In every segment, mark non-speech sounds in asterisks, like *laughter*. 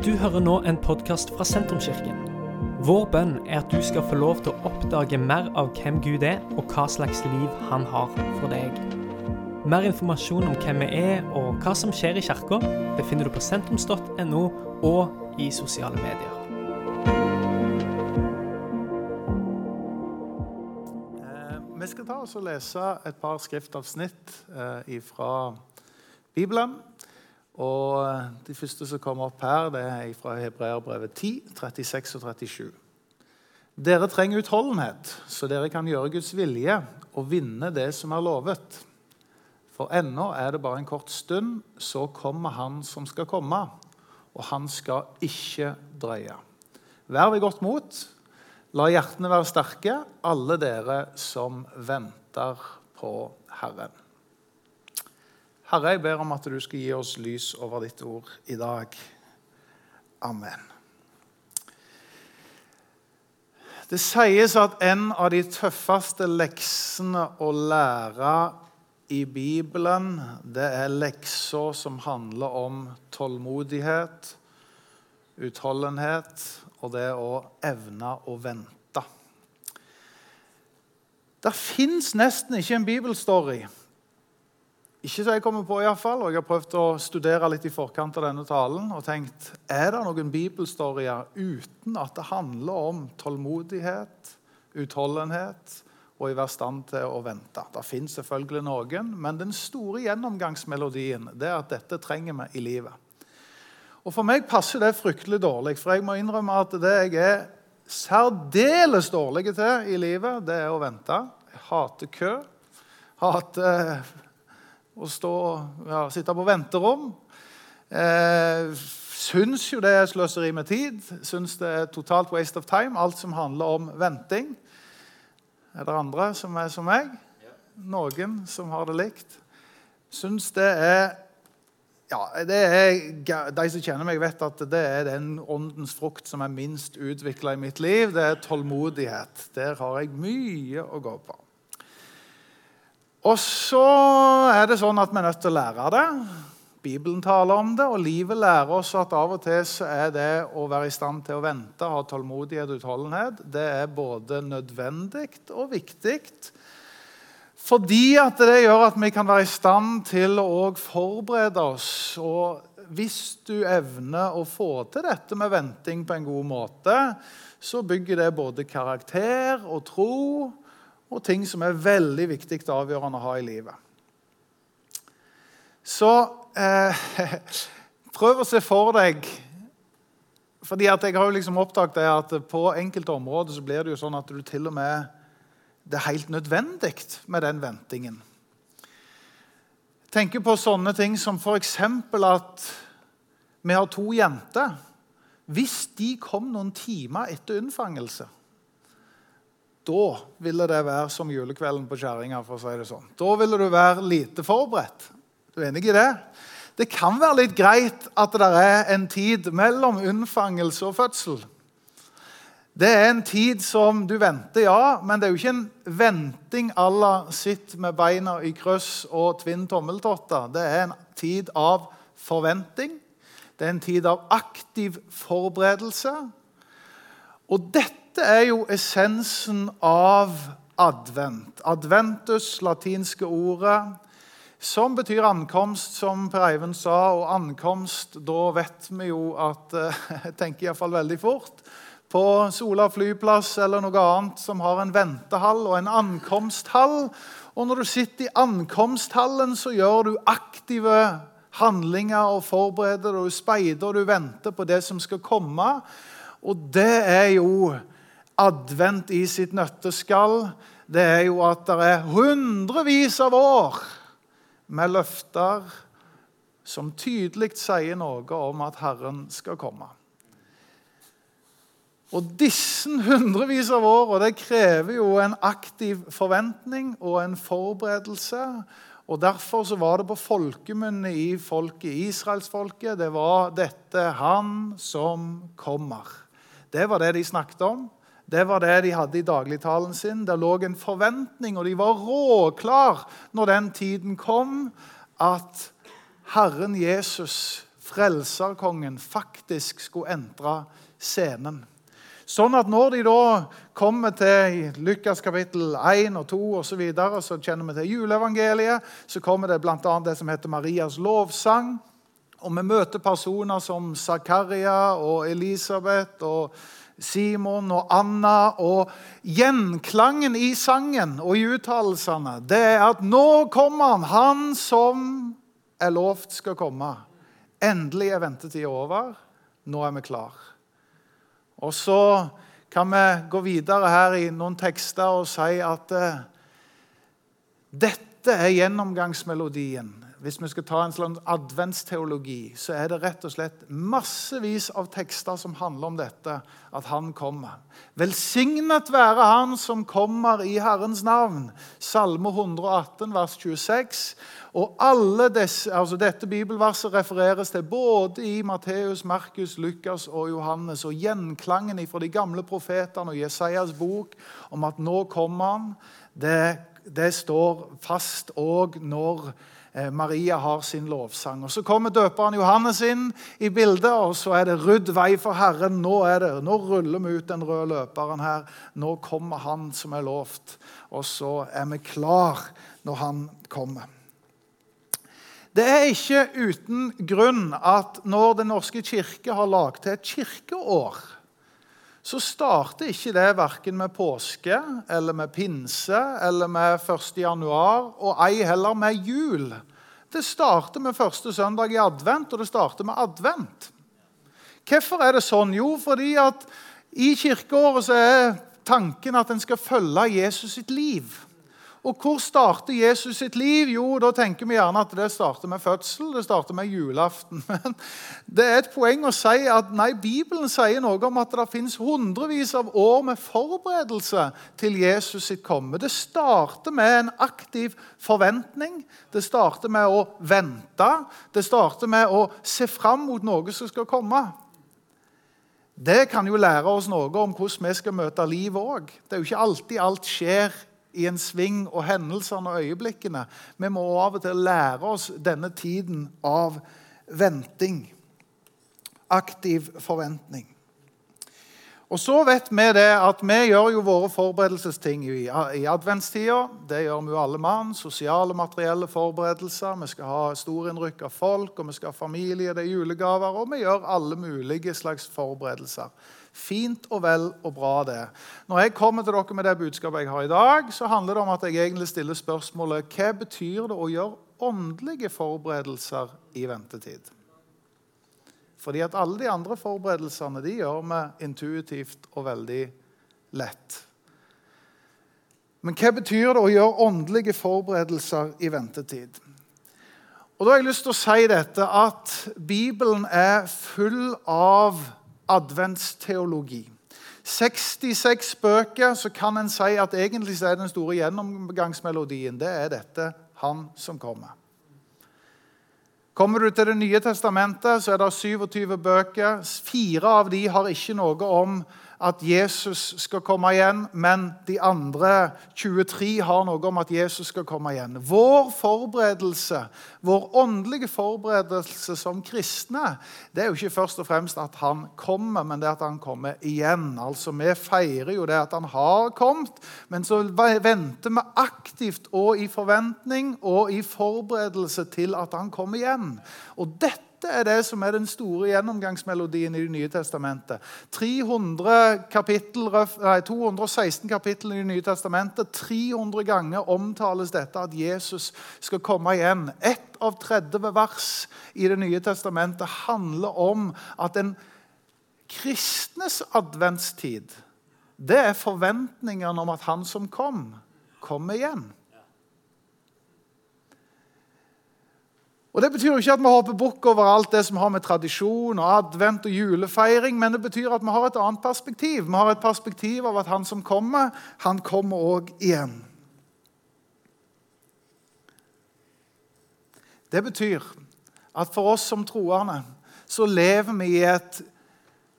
Du hører nå en podkast fra Sentrumskirken. Vår bønn er at du skal få lov til å oppdage mer av hvem Gud er, og hva slags liv han har for deg. Mer informasjon om hvem vi er og hva som skjer i kirka, befinner du på sentrums.no og i sosiale medier. Eh, Vi skal ta oss og lese et par skriftavsnitt eh, fra Bibelen. Og eh, De første som kommer opp her, det er fra Hebreerbrevet 10, 36 og 37. Dere trenger utholdenhet, så dere kan gjøre Guds vilje og vinne det som er lovet. For ennå er det bare en kort stund, så kommer Han som skal komme, og han skal ikke drøye. Vær ved godt mot. La hjertene være sterke, alle dere som venter på Herren. Herre, jeg ber om at du skal gi oss lys over ditt ord i dag. Amen. Det sies at en av de tøffeste leksene å lære i Bibelen, det er lekser som handler om tålmodighet, utholdenhet og det å evne å vente. Det fins nesten ikke en bibelstory ikke så jeg kommer på, i hvert fall, og Jeg har prøvd å studere litt i forkant av denne talen og tenkt er det noen bibelstorier uten at det handler om tålmodighet, utholdenhet og i være stand til å vente. Det fins selvfølgelig noen, men den store gjennomgangsmelodien det er at dette trenger vi i livet. Og For meg passer det fryktelig dårlig, for jeg må innrømme at det jeg er særdeles dårlig til i livet, det er å vente. Jeg hater kø. hater å stå, ja, sitte på venterom. Eh, syns jo det er sløseri med tid. Syns det er totalt waste of time, alt som handler om venting. Er det andre som er som meg? Noen som har det likt? Syns det er ja, det er, De som kjenner meg, vet at det er den åndens frukt som er minst utvikla i mitt liv. Det er tålmodighet. Der har jeg mye å gå på. Og så er det sånn at vi er nødt til å lære det. Bibelen taler om det, og livet lærer oss at av og til så er det å være i stand til å vente, ha tålmodighet og utholdenhet, det er både nødvendig og viktig. Fordi at det gjør at vi kan være i stand til å forberede oss. Og hvis du evner å få til dette med venting på en god måte, så bygger det både karakter og tro og ting som er veldig viktig avgjørende å ha i livet. Så eh, *laughs* prøv å se for deg fordi Jeg har jo liksom oppdaget at på enkelte områder så blir det jo sånn at du til og med det er helt nødvendig med den ventingen. Tenker på sånne ting som f.eks. at vi har to jenter. Hvis de kom noen timer etter unnfangelse da ville det være som julekvelden på kjerringa. Si det sånn. Da ville du være lite forberedt. Du er enig i det? Det kan være litt greit at det er en tid mellom unnfangelse og fødsel. Det er en tid som du venter, ja, men det er jo ikke en venting à la sitt med beina i kryss og tvinn tommeltotter. Det er en tid av forventing. Det er en tid av aktiv forberedelse. Og dette dette er jo essensen av advent. Adventus, latinske ordet, som betyr ankomst, som Per Eivind sa. Og ankomst, da vet vi jo at eh, *laughs* Jeg tenker iallfall veldig fort på Sola flyplass eller noe annet som har en ventehall og en ankomsthall. Og når du sitter i ankomsthallen, så gjør du aktive handlinger og forbereder og du speider og du venter på det som skal komme. Og det er jo advent i sitt nøtteskall, det er jo at det er hundrevis av år med løfter som tydelig sier noe om at Herren skal komme. Og Disse hundrevis av år det krever jo en aktiv forventning og en forberedelse. Og Derfor så var det på folkemunne i folket, israelsfolket det var dette 'Han som kommer'. Det var det de snakket om. Det var det de hadde i dagligtalen sin. Det lå en forventning, og de var råklar når den tiden kom, at Herren Jesus frelserkongen, faktisk skulle entre scenen. Sånn at når de da kommer til Lukas kapittel 1 og 2 osv., så, videre, så kjenner vi til juleevangeliet. Så kommer det bl.a. det som heter Marias lovsang. Og vi møter personer som Zakaria og Elisabeth og Simon og Anna. Og gjenklangen i sangen og i uttalelsene det er at nå kommer han, han som er lovt skal komme. Endelig er ventetida over. Nå er vi klar. Og så kan vi gå videre her i noen tekster og si at uh, dette er gjennomgangsmelodien. Hvis vi skal ta en slags adventsteologi, så er det rett og slett massevis av tekster som handler om dette, at han kommer. Velsignet være han som kommer i Herrens navn. Salme 118, vers 26. Og desse, altså Dette bibelverset refereres til både i Matteus, Markus, Lukas og Johannes. Og gjenklangen fra de gamle profetene og Jesajas bok om at nå kommer han, det, det står fast òg når Maria har sin lovsang. Og Så kommer døperen Johannes inn i bildet, og så er det 'rydd vei for Herren'. Nå er det, nå ruller vi ut den røde løperen her. Nå kommer Han som er lovt. Og så er vi klar når Han kommer. Det er ikke uten grunn at når Den norske kirke har laget et kirkeår, så starter ikke det verken med påske eller med pinse eller med 1. januar, og ei heller med jul. Det starter med første søndag i advent, og det starter med advent. Hvorfor er det sånn? Jo, fordi at i kirkeåret så er tanken at en skal følge Jesus sitt liv. Og hvor starter Jesus sitt liv? Jo, da tenker vi gjerne at det starter med fødsel, det starter med julaften. *laughs* Men det er et poeng å si at nei, Bibelen sier noe om at det finnes hundrevis av år med forberedelse til Jesus sitt komme. Det starter med en aktiv forventning. Det starter med å vente. Det starter med å se fram mot noe som skal komme. Det kan jo lære oss noe om hvordan vi skal møte livet òg. Det er jo ikke alltid alt skjer i en sving og hendelsene og øyeblikkene. Vi må av og til lære oss denne tiden av venting. Aktiv forventning. Og så vet vi det at vi gjør jo våre forberedelsesting i, i adventstida. Det gjør vi jo alle mann. Sosiale, materielle forberedelser. Vi skal ha storinnrykk av folk, og vi skal ha familie, det er julegaver. Og vi gjør alle mulige slags forberedelser. Fint og vel og bra, det. Når jeg kommer til dere med det budskapet jeg har i dag, så handler det om at jeg egentlig stiller spørsmålet hva betyr det å gjøre åndelige forberedelser i ventetid? Fordi at alle de andre forberedelsene de gjør vi intuitivt og veldig lett. Men hva betyr det å gjøre åndelige forberedelser i ventetid? Og da har jeg lyst til å si dette at Bibelen er full av adventsteologi. 66 bøker, så kan en si at egentlig er den store gjennomgangsmelodien det er dette 'Han som kommer'. Kommer du til Det nye testamentet, så er det 27 bøker. Fire av de har ikke noe om at Jesus skal komme igjen, men de andre 23 har noe om at Jesus skal komme igjen. Vår forberedelse, vår åndelige forberedelse som kristne, det er jo ikke først og fremst at han kommer, men det at han kommer igjen. Altså, Vi feirer jo det at han har kommet, men så venter vi aktivt og i forventning og i forberedelse til at han kommer igjen. Og dette dette er det som er den store gjennomgangsmelodien i Det nye testamentet. 300 kapittel, nei, 216 kapittel i Det nye testamentet. 300 ganger omtales dette at Jesus skal komme igjen. Ett av 30 vers i Det nye testamentet handler om at en kristnes adventstid det er forventningene om at han som kom, kommer igjen. Og Det betyr jo ikke at vi hopper bukk over alt det som har med tradisjon og advent og julefeiring, men det betyr at vi har et annet perspektiv. Vi har et perspektiv av at han som kommer, han kommer òg igjen. Det betyr at for oss som troende så lever vi i et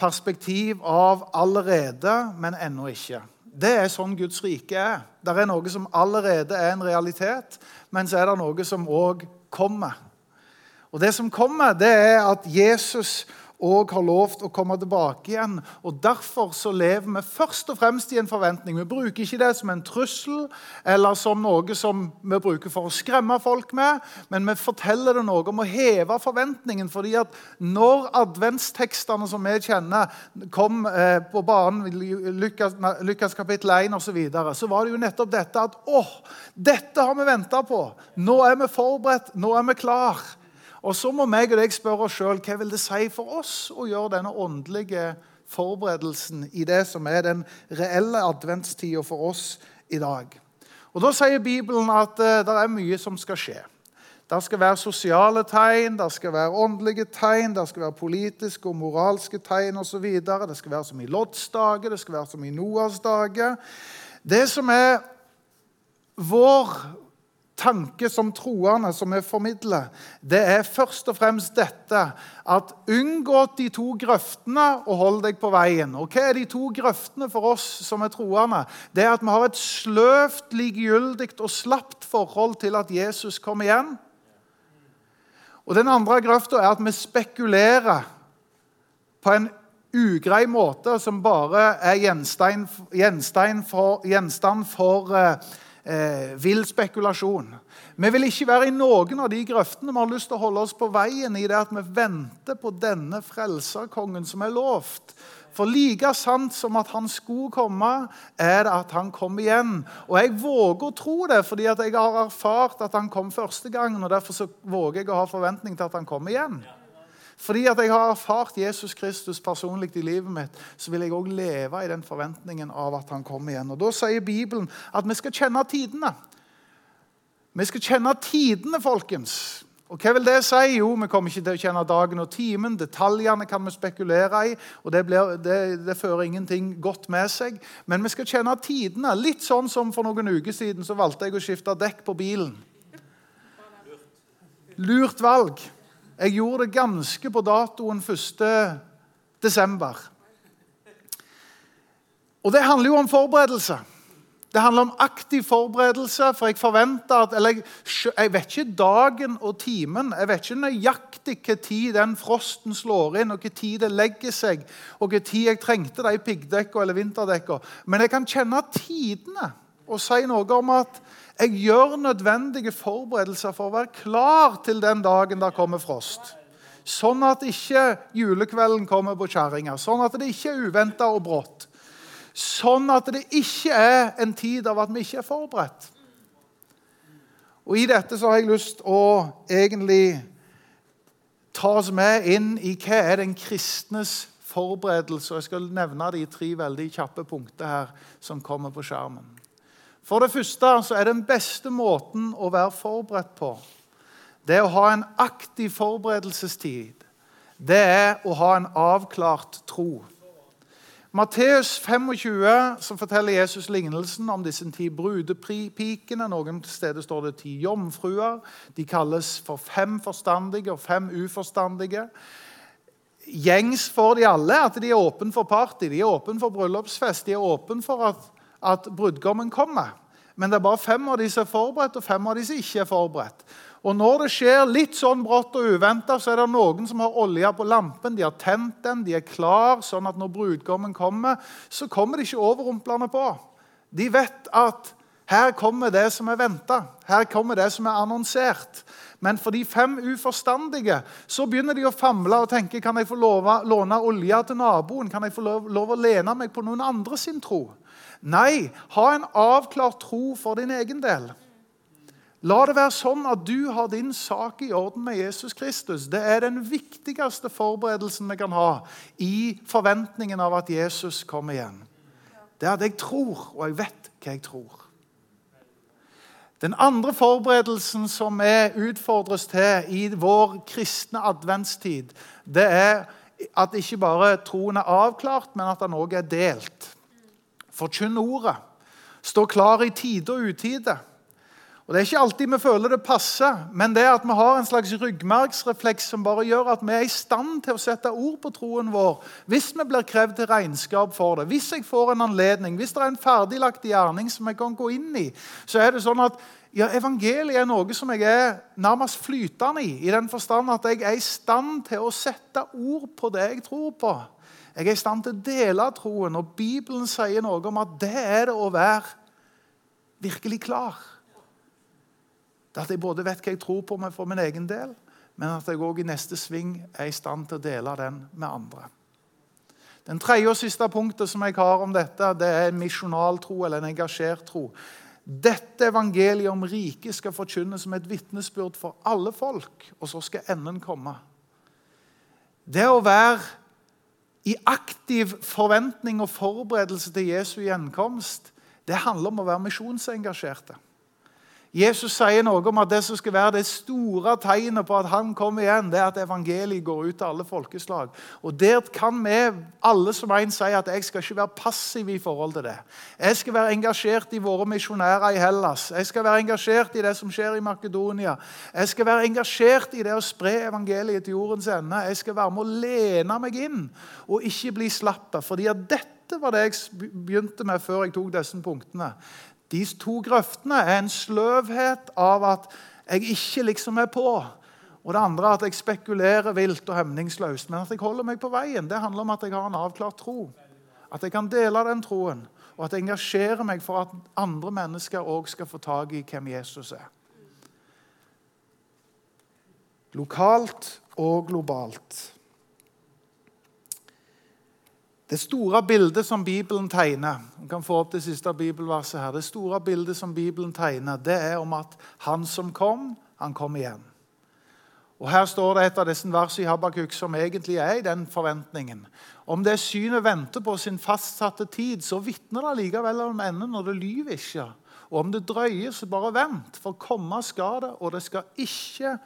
perspektiv av allerede, men ennå ikke. Det er sånn Guds rike er. Det er noe som allerede er en realitet, men så er det noe som òg kommer. Og det som kommer, det er at Jesus òg har lovt å komme tilbake igjen. Og Derfor så lever vi først og fremst i en forventning. Vi bruker ikke det som en trussel eller som noe som vi bruker for å skremme folk med, men vi forteller det noe om å heve forventningen. fordi at når adventstekstene som vi kjenner, kom eh, på banen, Lukas, Lukas kapittel 1 osv., så, videre, så var det jo nettopp dette at åh, dette har vi venta på. Nå er vi forberedt, nå er vi klar. Og så må meg og deg spørre oss sjøl hva vil det si for oss å gjøre denne åndelige forberedelsen i det som er den reelle adventstida for oss i dag. Og Da sier Bibelen at uh, det er mye som skal skje. Det skal være sosiale tegn, det skal være åndelige tegn, det skal være politiske og moralske tegn osv. Det skal være som i Lodds dager, det skal være som i Noas dager. Det som er vår tanke som troende som vi formidler, det er først og fremst dette at unngå de to grøftene og hold deg på veien. Og Hva er de to grøftene for oss som er troende? Det er at vi har et sløvt, likegyldig og slapt forhold til at Jesus kommer igjen. Og Den andre grøfta er at vi spekulerer på en ugrei måte som bare er gjenstand for, gjenstand for eh, vill spekulasjon. Vi vil ikke være i noen av de grøftene. Vi har lyst til å holde oss på veien i det at vi venter på denne frelserkongen som er lovt. For like sant som at han skulle komme, er det at han kom igjen. Og jeg våger å tro det, fordi jeg har erfart at han kom første gangen. og Derfor våger jeg å ha forventning til at han kommer igjen. Fordi at jeg har erfart Jesus Kristus personlig i livet mitt, så vil jeg òg leve i den forventningen av at han kommer igjen. Og Da sier Bibelen at vi skal kjenne tidene. Vi skal kjenne tidene, folkens. Og Hva vil det si? Jo, Vi kommer ikke til å kjenne dagen og timen. Detaljene kan vi spekulere i, og det, blir, det, det, fører ingenting godt med seg. Men vi skal kjenne tidene. Litt sånn som for noen uker siden så valgte jeg å skifte dekk på bilen. Lurt valg. Jeg gjorde det ganske på datoen 1. desember. Og det handler jo om forberedelse. Det handler om aktiv forberedelse. For jeg forventer at Eller jeg, jeg vet ikke dagen og timen. Jeg vet ikke nøyaktig hva tid den frosten slår inn, og hva tid det legger seg, og hva tid jeg trengte de piggdekka eller vinterdekka. Men jeg kan kjenne tidene og si noe om at jeg gjør nødvendige forberedelser for å være klar til den dagen det kommer frost. Sånn at ikke julekvelden kommer på kjerringa. Sånn at det ikke er uventa og brått. Sånn at det ikke er en tid av at vi ikke er forberedt. Og I dette så har jeg lyst å egentlig ta oss med inn i hva er den kristnes forberedelse. Og Jeg skal nevne de tre veldig kjappe punkter her som kommer på skjermen. For det første så er den beste måten å være forberedt på, det å ha en aktiv forberedelsestid. Det er å ha en avklart tro. Matteus 25 så forteller Jesus lignelsen om disse ti brudepikene. Noen steder står det ti jomfruer. De kalles for fem forstandige og fem uforstandige. Gjengs for de alle at de er åpne for party, de er åpne for bryllupsfest, de er åpne for at at brudgommen kommer. Men det er bare fem av de som er forberedt, og fem av de som ikke er forberedt. Og Når det skjer litt sånn brått og uventa, så er det noen som har olja på lampen. De har tent den, de er klar, sånn at når brudgommen kommer, så kommer de ikke overrumplende på. De vet at her kommer det som er venta. Her kommer det som er annonsert. Men for de fem uforstandige så begynner de å famle og tenke kan jeg få love, låne olja til naboen. Kan jeg få lov, lov å lene meg på noen andre sin tro? Nei, ha en avklart tro for din egen del. La det være sånn at du har din sak i orden med Jesus Kristus. Det er den viktigste forberedelsen vi kan ha i forventningen av at Jesus kommer igjen. Det er at jeg tror, og jeg vet hva jeg tror. Den andre forberedelsen som vi utfordres til i vår kristne adventstid, det er at ikke bare troen er avklart, men at den òg er delt. Forkynn ordet. Stå klar i tide og utide. Og Det er ikke alltid vi føler det passer, men det at vi har en slags ryggmargsrefleks som bare gjør at vi er i stand til å sette ord på troen vår hvis vi blir krevd til regnskap for det. Hvis jeg får en anledning, hvis det er en ferdiglagt gjerning som jeg kan gå inn i, så er det sånn at ja, evangeliet er noe som jeg er nærmest flytende i, i den forstand at jeg er i stand til å sette ord på det jeg tror på. Jeg er i stand til å dele troen, og Bibelen sier noe om at det er det å være virkelig klar. Det at jeg både vet hva jeg tror på meg for min egen del, men at jeg òg i neste sving er i stand til å dele den med andre. Den tredje og siste punktet som jeg har om dette, det er en misjonal tro, eller en engasjert tro. Dette evangeliet om riket skal forkynnes som et vitnesbyrd for alle folk, og så skal enden komme. Det å være i aktiv forventning og forberedelse til Jesu gjenkomst, det handler om å være misjonsengasjerte. Jesus sier noe om at det som skal være det store tegnet på at han kommer igjen, det er at evangeliet går ut til alle folkeslag. Og Der kan vi alle som en si at jeg skal ikke være passiv i forhold til det. Jeg skal være engasjert i våre misjonærer i Hellas. Jeg skal være engasjert i det som skjer i Makedonia. Jeg skal være engasjert i det å spre evangeliet til jordens ende. Jeg skal være med å lene meg inn og ikke bli slapp. fordi at dette var det jeg begynte med før jeg tok disse punktene. De to grøftene er en sløvhet av at jeg ikke liksom er på. Og det andre at jeg spekulerer vilt og hemningsløst. Men at jeg holder meg på veien, det handler om at jeg har en avklart tro. At jeg kan dele den troen, og at jeg engasjerer meg for at andre mennesker òg skal få tak i hvem Jesus er. Lokalt og globalt. Det store bildet som Bibelen tegner Vi kan få opp det siste bibelverset her. Det store bildet som Bibelen tegner, det er om at han som kom, han kom igjen. Og Her står det et av disse versene i Habakuk som egentlig er i den forventningen. Om det synet venter på sin fastsatte tid, så vitner det likevel om enden, når det lyver ikke. Og om det drøyer, så bare vent, for komme skal det, og det skal ikke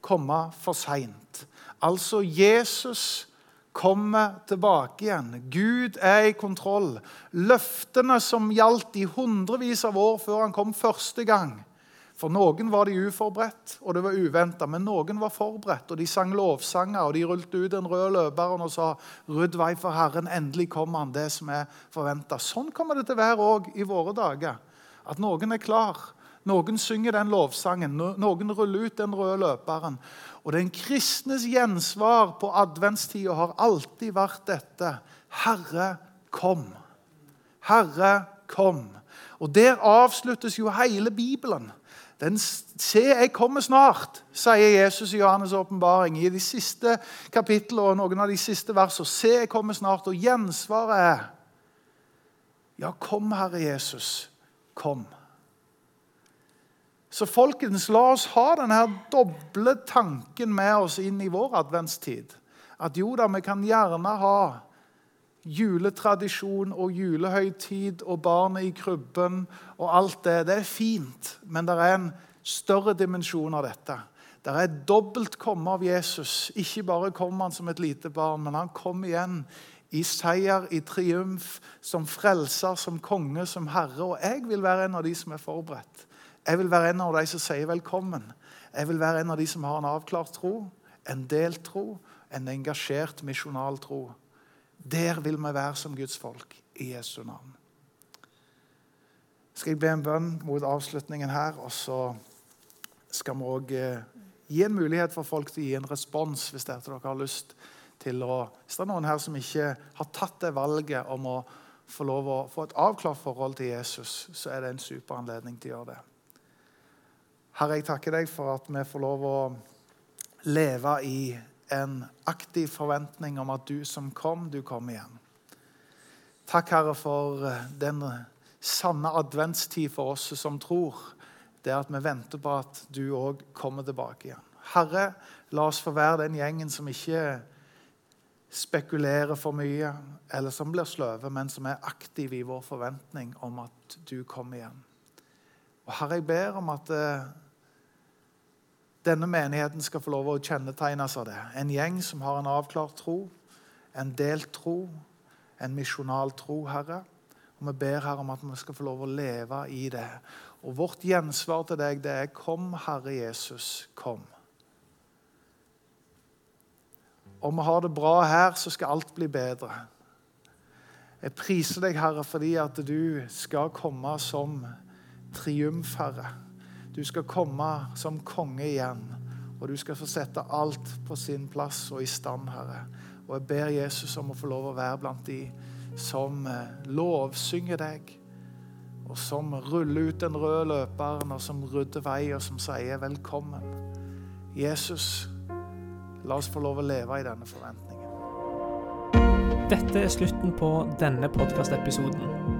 komme for seint. Altså Jesus kommer tilbake igjen. Gud er i kontroll. Løftene som gjaldt i hundrevis av år før han kom første gang. For noen var de uforberedt, og det var uventa. Men noen var forberedt, og de sang lovsanger, og de rullet ut den røde løperen og sa 'Rydd vei for Herren, endelig kommer han', det som er forventa. Sånn kommer det til å være òg i våre dager. At noen er klar. Noen synger den lovsangen, noen ruller ut den røde løperen. Og Den kristnes gjensvar på adventstida har alltid vært dette. Herre, kom. Herre, kom. Og Der avsluttes jo hele Bibelen. Den, Se, jeg kommer snart, sier Jesus i Johannes' åpenbaring i de siste kapitlene og noen av de siste versene. Se, jeg kommer snart. Og gjensvaret er Ja, kom, Herre Jesus. Kom. Så folkens, la oss ha denne doble tanken med oss inn i vår adventstid. At jo da, vi kan gjerne ha juletradisjon og julehøytid og barnet i krybben og alt det. Det er fint, men det er en større dimensjon av dette. Det er dobbelt komme av Jesus. Ikke bare kom han som et lite barn, men han kom igjen i seier, i triumf, som frelser, som konge, som herre. Og jeg vil være en av de som er forberedt. Jeg vil være en av de som sier velkommen. Jeg vil være en av de som har en avklart tro, en delt tro, en engasjert misjonal tro. Der vil vi være som Guds folk i Jesu navn. Skal jeg be en bønn mot avslutningen her, og så skal vi òg eh, gi en mulighet for folk til å gi en respons hvis dere har lyst til å Hvis det er noen her som ikke har tatt det valget om å få lov å få et avklart forhold til Jesus, så er det en super anledning til å gjøre det. Herre, jeg takker deg for at vi får lov å leve i en aktiv forventning om at du som kom, du kom igjen. Takk, Herre, for den sanne adventstid for oss som tror. Det at vi venter på at du òg kommer tilbake igjen. Herre, la oss få være den gjengen som ikke spekulerer for mye, eller som blir sløve, men som er aktive i vår forventning om at du kommer igjen. Og Herre, jeg ber om at eh, denne menigheten skal få lov å kjennetegnes av det. En gjeng som har en avklart tro, en delt tro, en misjonal tro, Herre. Og Vi ber Herre om at vi skal få lov å leve i det. Og vårt gjensvar til deg det er 'Kom, Herre Jesus, kom'. Om vi har det bra her, så skal alt bli bedre. Jeg priser deg, Herre, fordi at du skal komme som triumfherre. Du skal komme som konge igjen, og du skal få sette alt på sin plass og i stand, Herre. Og jeg ber Jesus om å få lov å være blant de som eh, lovsynger deg, og som ruller ut den røde løperen, og som rydder vei, og som sier 'velkommen'. Jesus, la oss få lov å leve i denne forventningen. Dette er slutten på denne podkastepisoden.